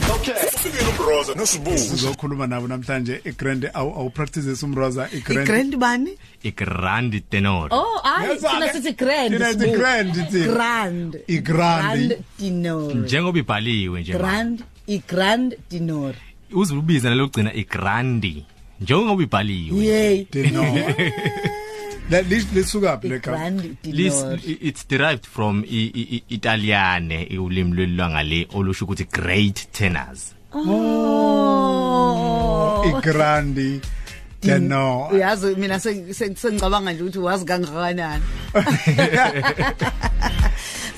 Fikile umbroza nosibuzo. sizokhuluma nabo namhlanje igrand awu practices umroza igrand igrand bani igrandi tenor Oh, hayi Yes, thina ake- sithi grand. thina sithi sibu- grand, thina. Grand. Igrandi. Grand tenor. njengoba ibhaliwe nje Grand i grand tenor. uzubiza nalogcina igrandi njengoba ibhaliwe Yay. dino la lis lisuka phi le gama? Grand Lis, tenor. it's derived from i- i- i- Italiane ulimi lwelangale olusho ukuthi great tenors. Oh. igrandi dino uyazi mina se- se- sengicabanga nje ukuthi wazi kangakanani.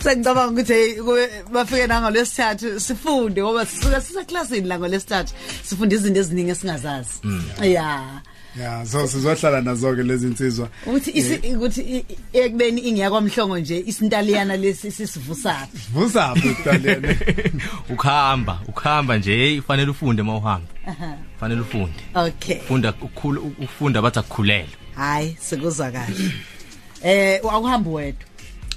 Sengicabanga ukuthi hey, kube- bafike nangolesithathu sifunde ngoba sisuka siseclassini la ngolesithathu sifunde izinto eziningi esingazazi. Yeah. Ya so sizohlala nazo ke lezi insizwa. Ukuthi isi ukuthi ekubeni ingiya kwamhlongo nje isintaliyana lesi sisivusayo vusa phi Italian ukhamba ukhamba nje ufanele ufunde mawuhamba fanele ufunde. Okay. Funda ukhula ufunda bathi akukhulelwe. Hayi sikuzwa kahle. Eh akuhambi wedwa?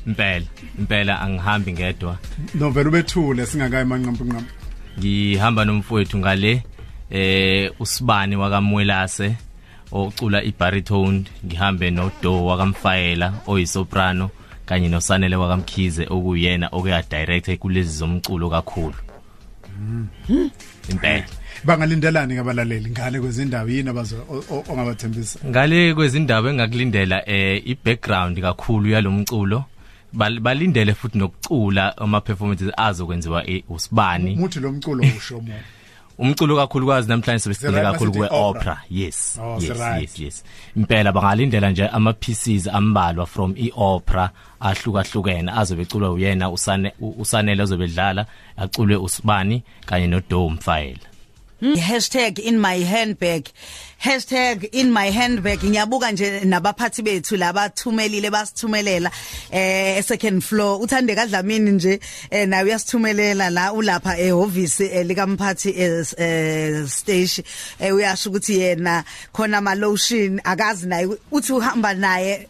Impela impela angihambi ngedwa. No vele ubethule singakayi manqampu nqampu ngihamba nomfowethu ngale eh usibani wakamwelase. Ocula ibaritone ngihambe nodo wakamfayela oyisoprano kanye nosanele wakamkhize okuyena okuya direct kulezi zomculo kakhulu. Impela. Bangalindelani ngabalaleli ngale kwezindawo yini ongabathembisa? Ngale kwezindaba engakulindela eh ibackground kakhulu yalomculo Bal- balindele futhi nokucula ama performances azokwenziwa usibani muthi lo mculo usho mo umculo kakhulukazi namhlanje sebesicile Right, kakhulu masithi kwe opera. opera yes. Oh, yes right. yes yes. Impela bangalindela nje ama pieces ambalwa from i opera ahlukahlukene azobe eculwa uyena usane u- usanele azobedlala aculwe usibani kanye no Dome File hashtag in my handbag. Hashtag in my handbag. Ngiyabuka nje nabaphathi bethu labathumelile basithumelela eh second floor. Uthande kadlamini nje eh nawe uyasithumelela la ulapha ehhovisi eh, likamphathi eh, eh, stage. Eh, uyasho ukuthi yena khona ama lotion akazi naye uthi uhamba naye.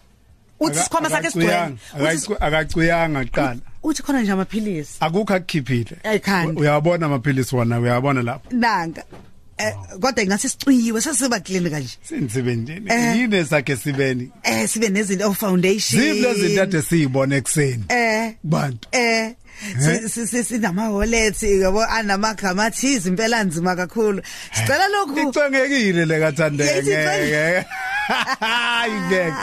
Uthi sikhwama sakhe sigcwele. Uthi- akacuyanga qala uthi khona nje amaphilisi? Akukho akukhiphile. Ayikhandi. uyabona amaphilisi wona uyabona lapha nanga. Eh kodwa ingase sicwiyiwe sesiba klinika nje. Sinsebenzini Eh. yini esakhe sibeni eh sibe nezinto of foundation. Zible izinto ade siyibona ekseni eh. Kubantu eh. Si- sinama wallets yabo anamagama athize impela nzima kakhulu. Sicela lokhu. Icongekile le icongekile. hayi ngeke.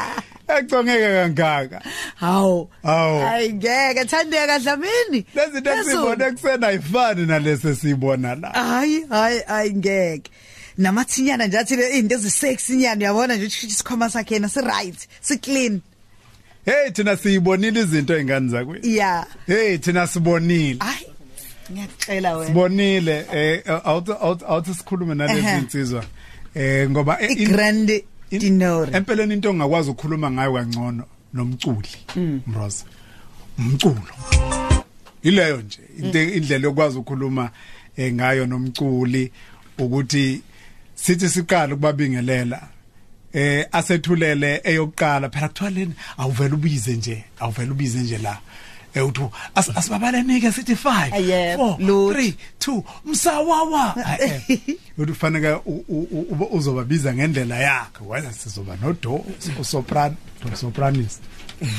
Econgeke kangaka. Hawu. Hawu. ayingeke thandeka dlamini lezi esibona ekseni ayifani nalese sibona la. Hayi hayi ayingeke namathinyana nje athi izinto ezisexy nyana uyabona nje ukuthi isikhwama sakhe yena si right si clean hey thina siyibonile izinto ezingani zakwe yeah hey thina sibonile. Ay ngiyacela wena. Sibonile. Eh awuthi awuthi awuthi sikhulume nalezi insizwa eh ngoba eh, in- igrand in- dinor empeleni into ongakwazi ukukhuluma ngayo kangcono nomculi mroza. Umculo. Ileyo nje into indlela yokwazi ukukhuluma eh, ngayo nomculi ukuthi sithi siqala ukubabingelela eh asethulele eyokuqala phela kuthwaleni awuvela ubize nje awuvela ubize nje la. Uthi as- asibabalenike sithi 5 Aye, 4 lutho. 3 2 msawawa uthi kufanele u- u- u- uzobabiza ngendlela yakhe. Wena sizoba no do soprano sopranist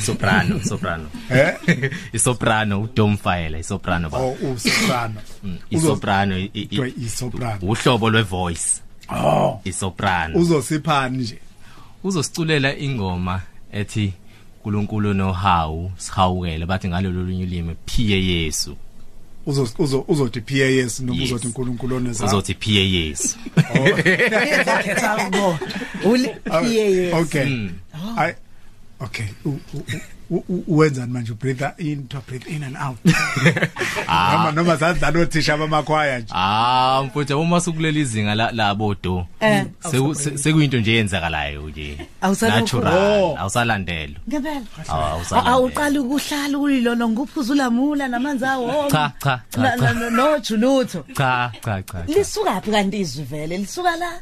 soprano soprano eh? Isoprano uDome File isoprano ba. Oh usoprano. Isoprano i- i- Kuthiwa isoprano. uhlobo lwe voice oh. Isoprano. Uzosiphani nje. Uzosiculela ingoma ethi uNkulunkulu nohawu sihawukele bathi ngalolu lunye ulimi phiye Yesu. Uzo uzo uzothi PAS noma Yes. uzothi uNkulunkulu oneza uzothi phiye Yesu. Ngiyakhetha ngo uli okay. I okay. U- u- u- u- uwenzani manje breathe in to breathe in and out noma noma zadlala othisha bamakhwaya nje ah mfuthu uma sukulela izinga la- labo do Eh. Seku- se- sekuyinto nje yenzakalayo nje Awusalokhu- natural Oh. awusalandelo ngempela Awu, awusalandela. awuqala ukuhlala ulilona nguphuza ulamula namanzi awo Cha, cha, cha, Na- cha. na- no julutho cha cha cha cha. lisuka phi kanti izwi vele lisuka la Eh. Eh,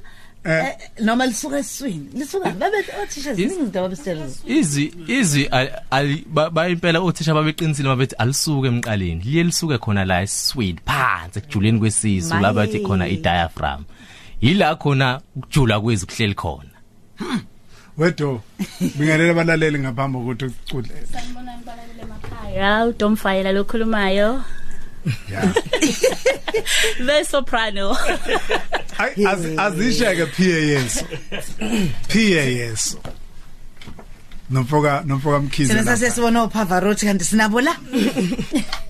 noma lisuka eswini lisuka babe othisha ziningi izinto ababesitshela izwi izwi ali- ali- ba- bayimpela othisha babeqinisile mabethi alisuke emqaleni. Liye lisuke khona la eswini phansi ekujuleni kwesisu Maye. la bathi khona i-diaphragm. Yila khona ukujula kwezi kuhleli khona. Wedo bingelela abalaleli ngaphambi kokuthi ucule Sanibonani balalele emakhaya. uDomfayela lokhulumayo yeah. The soprano. Ay, az- azisheke PAS PAS nomfoka nomfoka mkhize Sina lapha. sasesibona uPavarotti kanti sinabo la?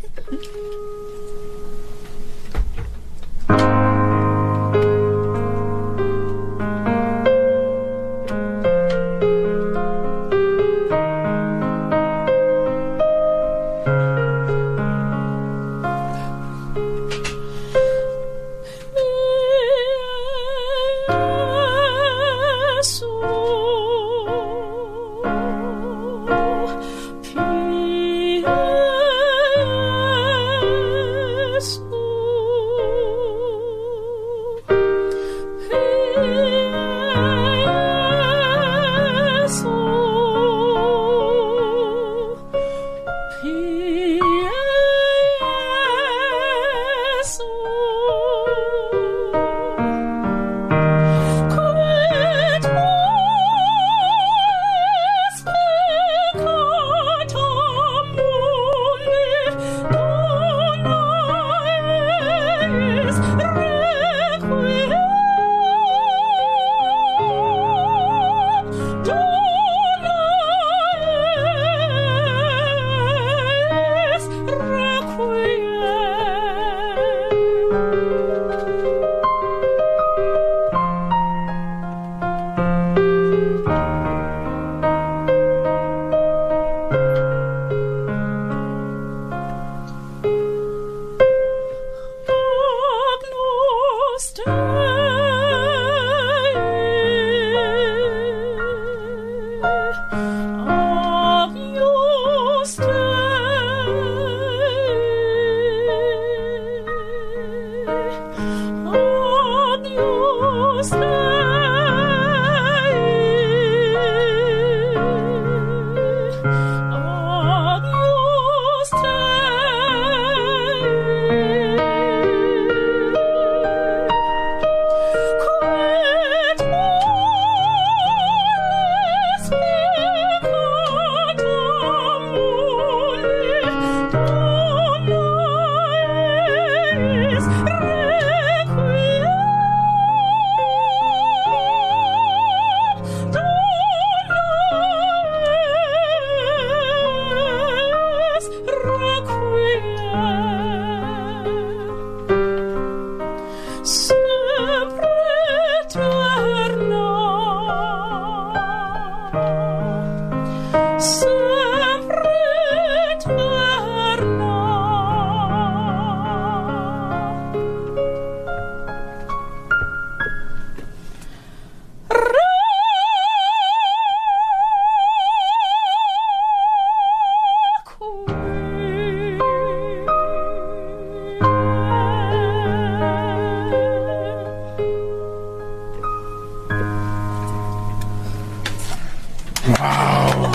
wow.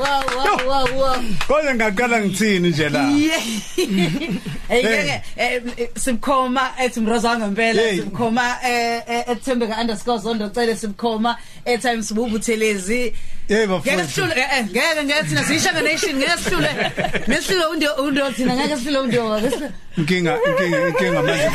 Wow wow wow Kodwa ngaqala ngithini nje la? Hey ngeke eh, simkhoma ethi mroza ngempela Hey. simkhoma eh eh, ethembeka_zondo cele simkhoma airtime sibubuthelezi Hey Ngeke bafowethu. sihlule eh eh, ngeke ngeke thina siyishanga nation ngeke sihlule nesihlule undo undo thina ngeke sihlule undo inkinga inkinga inkinga manje.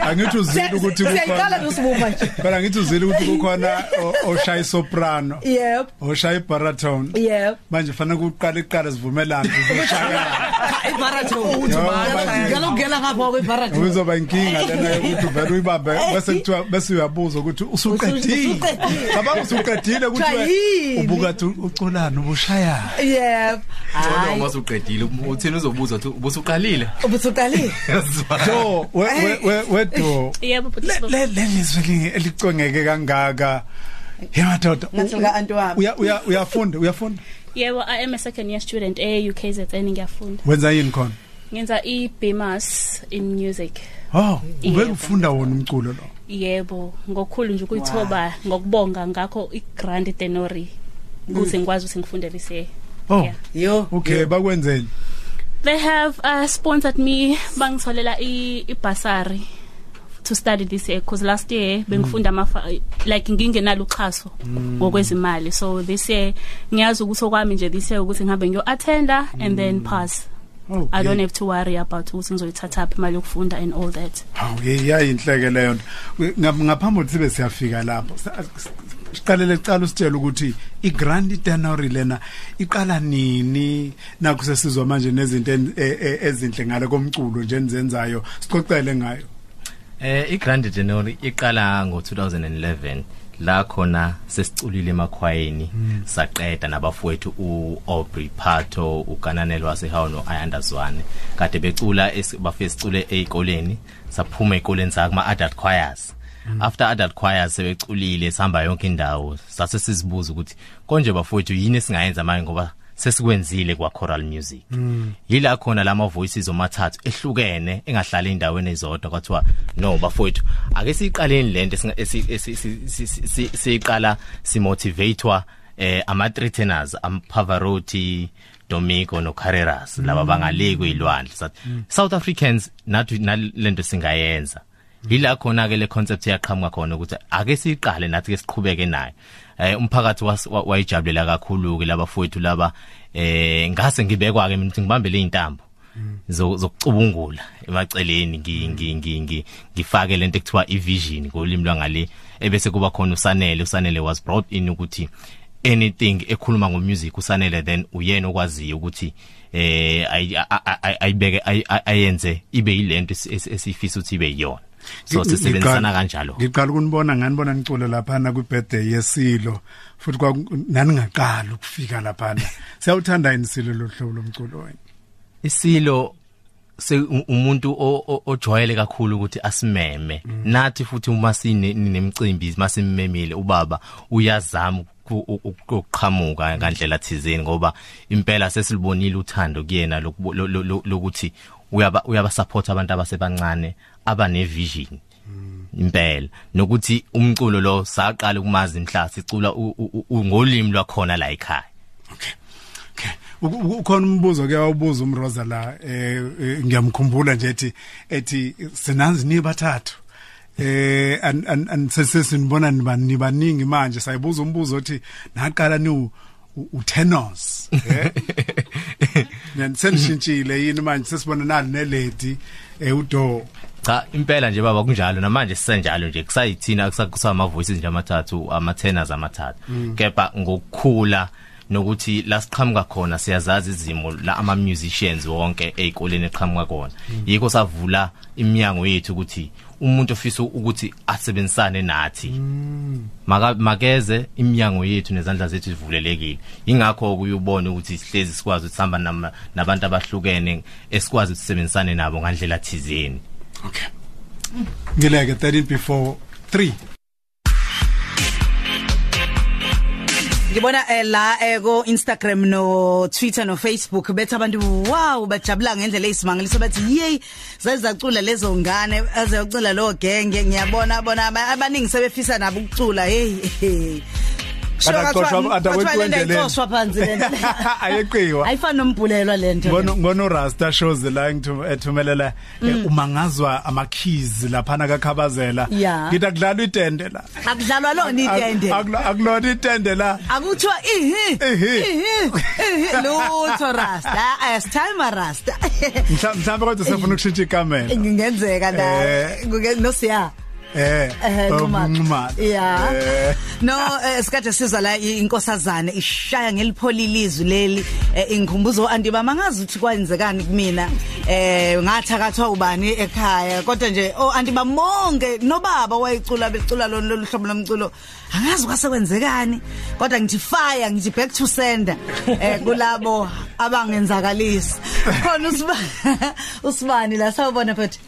Angithi uzile ukuthi Siyayiqala kukhona nosibuma nje. Phela ngithi uzile ukuthi kukhona o- oshaya soprano. Yep. Oshaya baritone yep. Manje fanele kuqala iqala sivumelane. Ukushaya ibarathon Yo, manje. ngalo ngela ngapha kwebarathon Uzoba inkinga lena yokuthi vele uyibambe bese kuthiwa bese uyabuza ukuthi usuqedile. Usuqedile. Cabanga usuqedile ukuthi Kuthiwa yini? we- ubuka thi uculana ubushaya. yep Kodwa hayi uma usuqedile uthini uzobuza uthi ubusuqalile ubusuqalile So we we we wedo yebo but le le le lizwe elicongeke kangaka. Yemadoda. Ngathi lika anti wami. Uya uya uyafunda uyafunda. yebo i am a second year student e UKZN ngiyafunda Wenza yini khona? ngenza i-BMAS in music oh ube Yebo. ufunda wona umculo lo yebo ngokukhulu nje ukuyithoba ngokubonga ngakho i-Grand Tenori ukuze ngikwazi ukuthi ngifundele ise oh. Yeah. yo. Okay bakwenzeni? They have uh, sponsored me bangitholela i ibasari to study this year because last year bengifunda ama like ngingenalo uxhaso ngokwezimali. So this year ngiyazi ukuthi okwami nje this year ukuthi ngihambe ngiyo attenda and then pass. Okay I don't have to worry about ukuthi ngizoyithatha phi imali yokufunda and all that Hawu yayinhleke leyo nto. Ngap- Ngaphambi kokuthi sibe siyafika lapho. sa- Siqalele icala usitshela ukuthi iGrand Tenori lena iqala nini nakho sesizwa manje nezinto en- e- e- ezinhle ngale komculo nje enizenzayo. Sixoxele ngayo. Eh iGrande Tenori iqala ngo2011 la khona sesiculile emakhwayeni saqeda nabafowethu uAubrey Phato ukananelo wasehawu noAyandazwane. Kade becula esi- bafike sicule ezikoleni saphuma ezikoleni sakuma adult choirs. After adult choirs sebeculile sihamba yonke indawo sase sizibuza ukuthi konje bafowethu yini esingayenza manje? Ngoba sesikwenzile kwa choral music. Yila khona lama voices omathathu ehlukene engahlali endaweni ezodwa kwathiwa no bafowethu ake siqaleni lento siqala simotivatewa eh ama threateners am Pavarotti Domingo no Carreras laba bangaleki kwilwandle sathi South Africans nathi nalento singayenza. Yila khona ke le concept yaqhamuka khona ukuthi ake siqale nathi ke siqhubeke nayo. Eh umphakathi was- wa- wayijabulela kakhulu ke labafowethu laba. Eh ngase ngibekwa ke mina ukuthi ngibambele izintambo zo- zokucubungula emaceleni ngi- ngi- ngi- ngi- ngifake lento ekuthiwa ivision ngolimi lwangale ebese kuba khona usanele usanele was brought in ukuthi anything ekhuluma ngomusic usanele then uyena okwaziyo ukuthi eh ayi- a- a- a- ayibeke ayi- a- ayenze ibe yilento esi- esi- esifisa ukuthi ibe yiyona. So sisebenzisana kanjalo Ngiqala ukunibona nganibona nicule lapha na kwi birthday yesilo. Futhi kwa naningaqala ukufika lapha. Siyawuthanda inisilo lo hlobo lomculo wena. isilo se umuntu ojwayele kakhulu ukuthi asimeme nathi futhi uma sine nemicimbi masimemile ubaba uyazama ukuqhamuka ngandlela thizeni ngoba impela sesilibonile uthando kuyena lokuthi uyaba uyaba support abantu abasebancane abane vision impela. Nokuthi umculo lo saqala ukumazi mhla sicula ngolimi lwakhona la ekhaya. Okay. Ukhona umbuzo ke awubuza umroza la eh eh, ngiyamkhumbula nje ethi ethi sinanzi ni bathathu. Eh an an an sesinibona nibani baningi manje. Sayibuza umbuzo othi naqala ni utenors eh? Nensenishintshile yini manje? Sesibona nali nelady eh udo cha impela nje baba kunjalo. Namanje sisenjalo nje. Kusayithina kusakusama voices nje amathathu ama tenors amathathu kepha ngokukhula nokuthi la siqhamuka khona siyazazi izimo la ama musicians wonke ezikoleni eqhamuka khona yikho savula iminyango yethu ukuthi umuntu ofisa ukuthi asebenzisane nathi. Maka makeze iminyango yethu nezandla zethu zivulelekile. Ingakho kuyubona ukuthi sihlezi sikwazi nama- nabantu abahlukene esikwazi ukusebenzisana nabo ngandlela thizeni. Okay. Ngileke 13 before 3. ngibona eh, la eh, ko Instagram no Twitter no Facebook bethu abantu wow bajabula ngendlela eyisimangaliso bathi yey zazacula lezo ngane azocula lo genge ngiyabona bona aba- abaningi sebefisa nabo ukucula hey Akaxoshwa- atakwetwendele. Xoshwa phansi lento. Ayeqiwa. Ayifani nombhulelwa lento. Ngono ngono Rasta shows la ngithu ethumelela eh, umangazwa ama keys lapha nakakhabazela. Yeah. Ngita kudlala itende la. Akudlalwa lona itende. Akula- Akulona itende la. Akuthiwa ihi. Ihi. Ihi. Lutho rasta. As time rasta. Mhla- Mhlawumbe kodwa sefuna ukushintsha ikamela. Ngingenzeka la. Eh. Eh. Eh Nxumalo. Nxumalo. Yeah. Eh. No eh, sikade sizwa la inkosazana ishaya ngelipholile izwi leli eh, ingikhumbuzo andiba mangazi ukuthi kwenzekani kumina eh ngathakathwa ubani ekhaya kodwa nje oh andiba monke nobaba wayicula becula lo lolu hlobo lomculo angazi kwasekwenzekani kodwa ngithi fire ngithi back to sender eh kulabo abangenzakalisi khona usibani usibani la sawubona futhi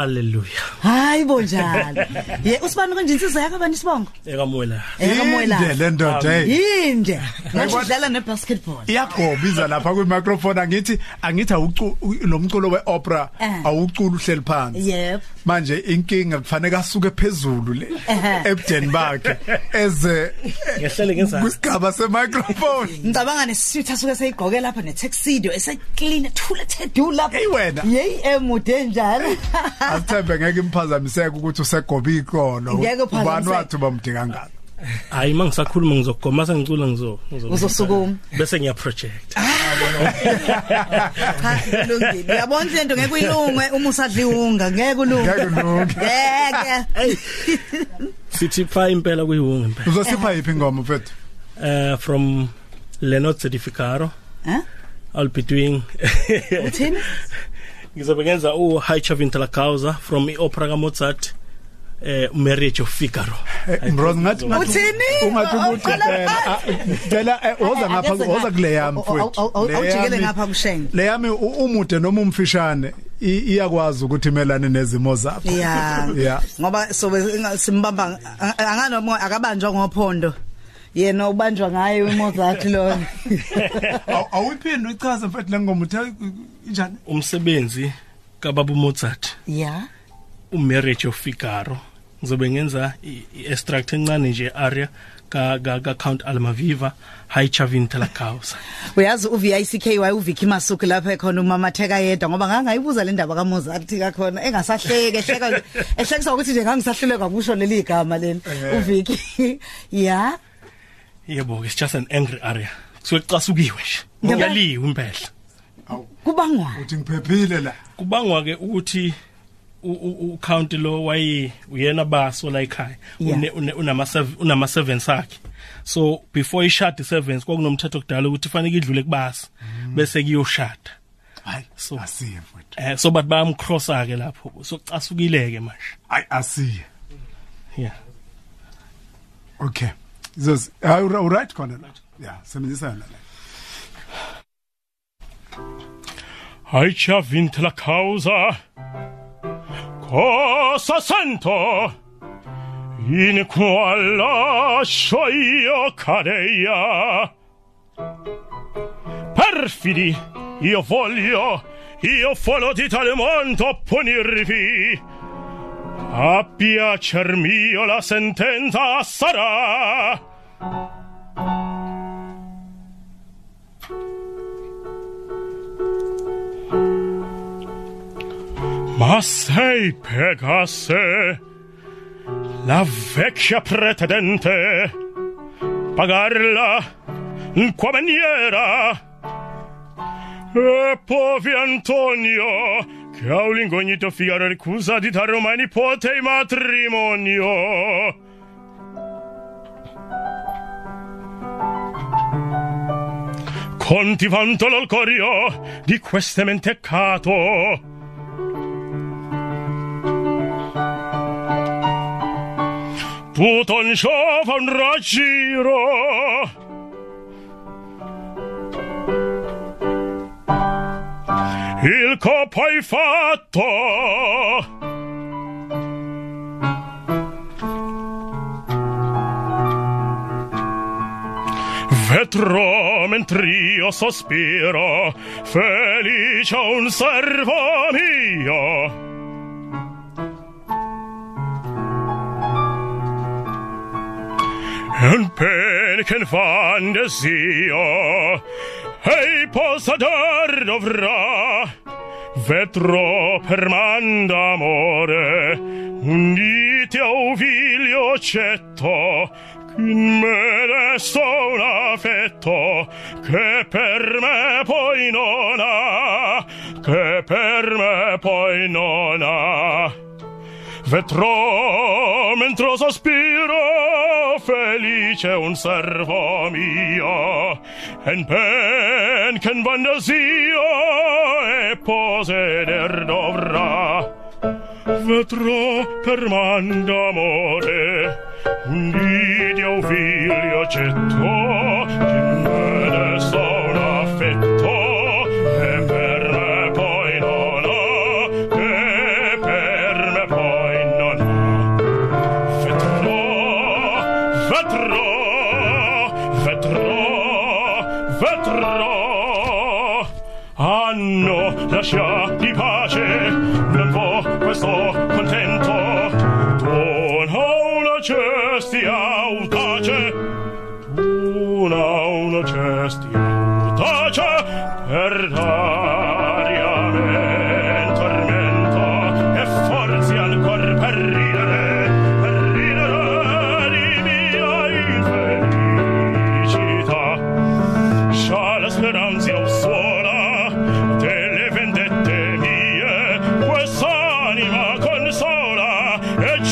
Hallelujah. hayi bonjalo. Ye usibani konje insizwa yakho bani sibongo? Ekamoyela ekamoyela Inde le ndoda hey. Yinde. Manje udlala nebasketball. Iyagobiza lapha kwi microphone angithi angithi awucu lo mculo weopera Eh. awucula uhleli phansi. Yep. Manje inkinga kufanele asuke phezulu le Ehhe. ebudeni bakhe eze ngehlele ngenzansi kwisigaba semicrophone. Ngicabanga nesisuit asuke seyigqoke lapha netuxedo eseclean thule thedu lapha Hey wena. yeyi emude njalo. asithembe ngeke imphazamiseke ukuthi usegoba iqolo Ngeke uphazamiseke. ubani wathi bamde kangaka? Hayi mangisakhuluma ngizogoma sengicula ngizo ngizo- uzosukuma bese ngiya project cha kulungile. Uyabona lento ngeke uyilunge uma usadliwunga ngeke ulunge. Ngeke ulunge. Ngeke. Sithi pha impela kuyihunga impela. Uzosipha yiphi ingoma mfethu? Uh from Leonard Certificaro Huh? I'll be doing uthini? Ngizobe ngenza u High Chavin la Causa from iopera ka Mozart eh Marriage of Figaro. Mroz ngathi Uthini? ungathi ukuthi phela ah, phela eh, woza ngapha Ake woza kule yami Awu- awu- awu- mfethu Le awujikele yami- ngapha kushenge le yami u- umude noma umfishane i- iyakwazi ukuthi imelane nezimo zakho. Ya. Yeah. ngoba sobe inga- simbamba anganoma akabanjwa ngophondo. Yena ubanjwa ngaye uMozart lona Awu- awuyiphindi uyichaze mfethu le ngoma uthe njani umsebenzi kababa Mozart ya. Umarriage of Figaro. Ngizobe ngenza i- i-extract encane nje aria ka ka, ka Count Almaviva High Chavin la Causa uyazi uVICKY uVicky Masuku lapha ekhona umamatheka yedwa ngoba ngangayibuza le ndaba kaMozart kakhona engasahleke ehleka ehlekisa ukuthi nje ngangisahluleka kusho leli gama leli uVicky. Ya. Yebo it's just an angry aria kusuke kucasukiwe nje. Ngiyaliwe impela. Kubangwa. Uthi ngiphephile la. Kubangwa ke ukuthi u- u- u count lo wayi uyena baso la ekhaya. Unama unama sevens akhe. So before ishade sevens kwakunomthetho kudala ukuthi fanele idlule kubasa bese kuyoshada. Hayi So- asiye mfethu eh so bathi bayamcrossa ke lapho. So kucasukileke manje. Hayi asiye. Yeah. Okay. Zos hayi u right khona la yeah sebenzisa yona la Hai ci ha vinto la causa. Cosa sento? In qual lascio io cadeia. Perfidi, io voglio, io folo di tale mondo punirvi. A piacer mio la sentenza sarà. Ma sei Pegase, la vecchia pretendente, pagarla in qua maniera? E povi Antonio, che ha un incognito Figaro ricusa di dare mai nipote in matrimonio. Conti vanto l'olcorio di queste menteccato. Tutto un sciova un raggiro. Il copo hai fatto. Vedrò mentr'io sospiro, felice un servo mio. En peniken fantasio Hei posador dovrà Vetro per manda amore Unite o figlio cetto in me resta un affetto Che per me poi non ha Che per me poi non ha Vedrò mentre sospiro felice un servo mio en pen che fantasia e poseder dovrà vedrò per man d'amore un video figlio cetto che lascia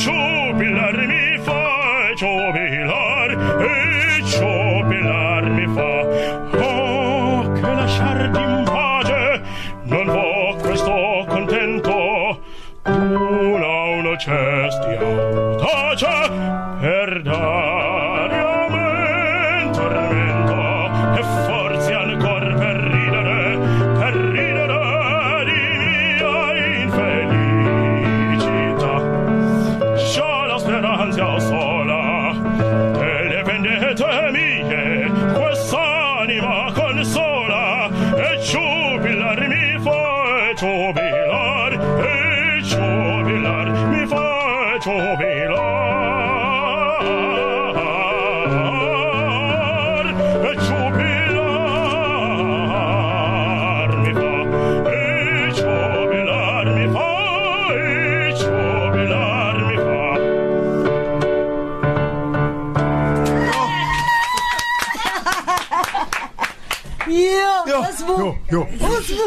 giubilar mi fa e Yo, yo wasibu. yo Wasibu.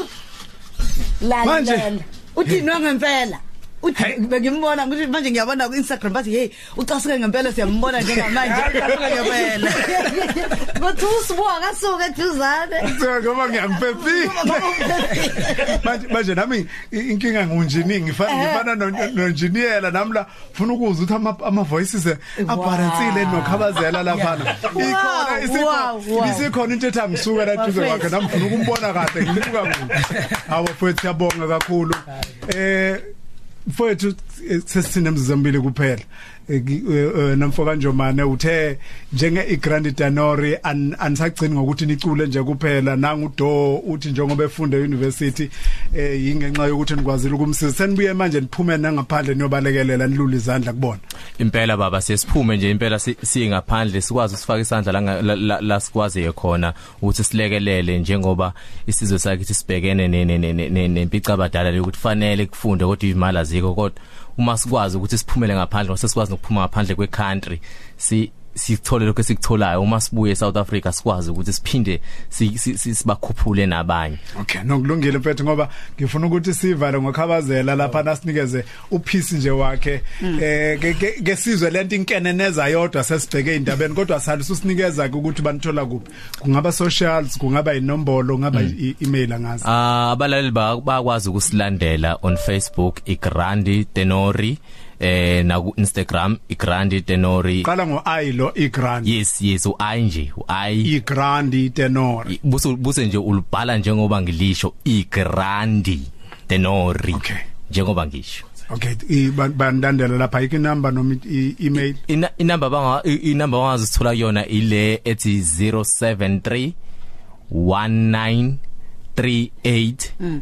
La Manje. la. Uthi no ngempela. Uthi bengimbona ngithi manje ngiyabona ku Instagram bathi hey ucasuke ngempela siyambona njengamanje. Ucasuke ngempela. Bathi usibuka kasuke eduzane. ngoba ngiyangipephi manje manje nami i- inkinga ngunjini ngifana ngifana no- nonjiniyela namla funa ukuzwa ukuthi ama ama voices abhalansile nokhabazela laphana ikhona wow, isikhona wow. isikhona into ethi angisuke la duze kwakhe. Nami ngifuna ukumbona kahle ngimbuka kude hawo mfowethu siyabonga kakhulu. Eh mfowethu sesithina emzizambili kuphela. Eh, eh, eh, namfo kanjomane uthe njenge iGrand Danori an- anisagcini ngokuthi nicule nje kuphela. Nangu do uthi njengoba efunda university eh yingenxa yokuthi nikwazile ukumsiza. Senibuye manje niphume nangaphandle niyobalekelela nilule izandla kubona. Impela baba sesiphume nje. Impela si- singaphandle sikwazi usifaka isandla la la- sikwazi khona ukuthi silekelele njengoba isizwe sakithi sibhekene ne- ne- ne- ne- ne- nempica abadala lokuthi fanele kufunde kodwa imali azikho kodwa. Uma sikwazi ukuthi siphumele ngaphandle ngoba sesikwazi ukuphuma ngaphandle kwecountry si sithole lokho esiktholayo uma sibuye eSouth Africa sikwazi ukuthi siphinde si- si- si- sibakhuphule nabanye. Okay nokulungile mfethu ngoba ngifuna ukuthi sivale ngokhabazela lapha nasinikeze uphisi nje wakhe. Eh ke- ke- kesizwe lento inkeneneza yodwa sesibheke indabeni kodwa salisa usinikeza ke ukuthi banithola kuphi. Kungaba socials kungaba inombolo kungaba i- email angazi? Ah abalaleli ba- bayakwazi ukusilandela on Facebook iGrandi Tenori eh na ku Instagram iGrandi Tenori. Qala ngo i lo igrand yes yes uI nje uI igrandi tenor buse buse nje ulibhala njengoba ngilisho iGrandi Tenori. Okay. njengoba ngisho. Okay i- ba- bandandelela lapha iki number noma i- i- email? Ina inamba banga i- inamba bangazi sithola kuyona ile ethi 073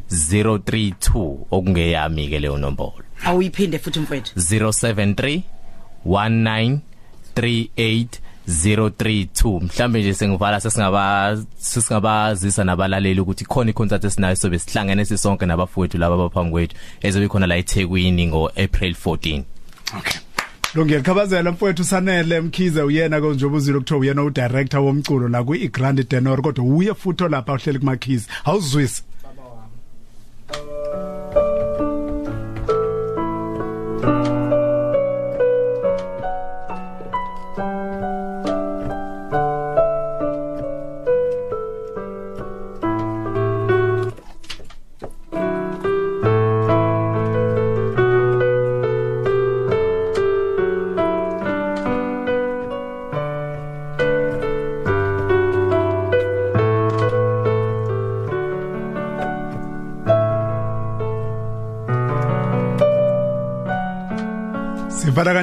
1938032 okungeyami ke leyo nombolo. Awuyiphinde futhi mfethu. 073 1938032 mhlambe nje sengivala sesingaba sesingabazisa nabalaleli ukuthi khona iconcert esinayo sobe sihlangene sisonke nabafowethu laba abaphambi kwethu ezobe khona la eThekwini ngo April 14 okay. Lo ngiyakhabazela mfowethu sanele mkhize uyena ke njengoba uzilo kuthiwa uyena u director womculo la ku igrand tenor kodwa uye futhi lapha uhleli kumakhize awuzwisi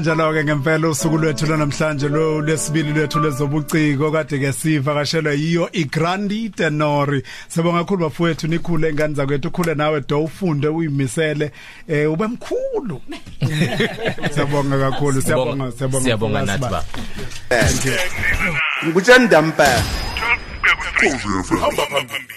kanjalo ke ngempela usuku lwethu namhlanje lo lesibili lwethu lezobuciko kade ke sivakashelwa yiyo iGrandi Tenori. Sibonga kakhulu bafowethu nikhule engane zakwethu ukhule nawe do ufunde uyimisele eh ube mkhulu. Siyabonga kakhulu siyabonga siyabonga. siyabonga nathi ba ngutshani dampa hamba phambili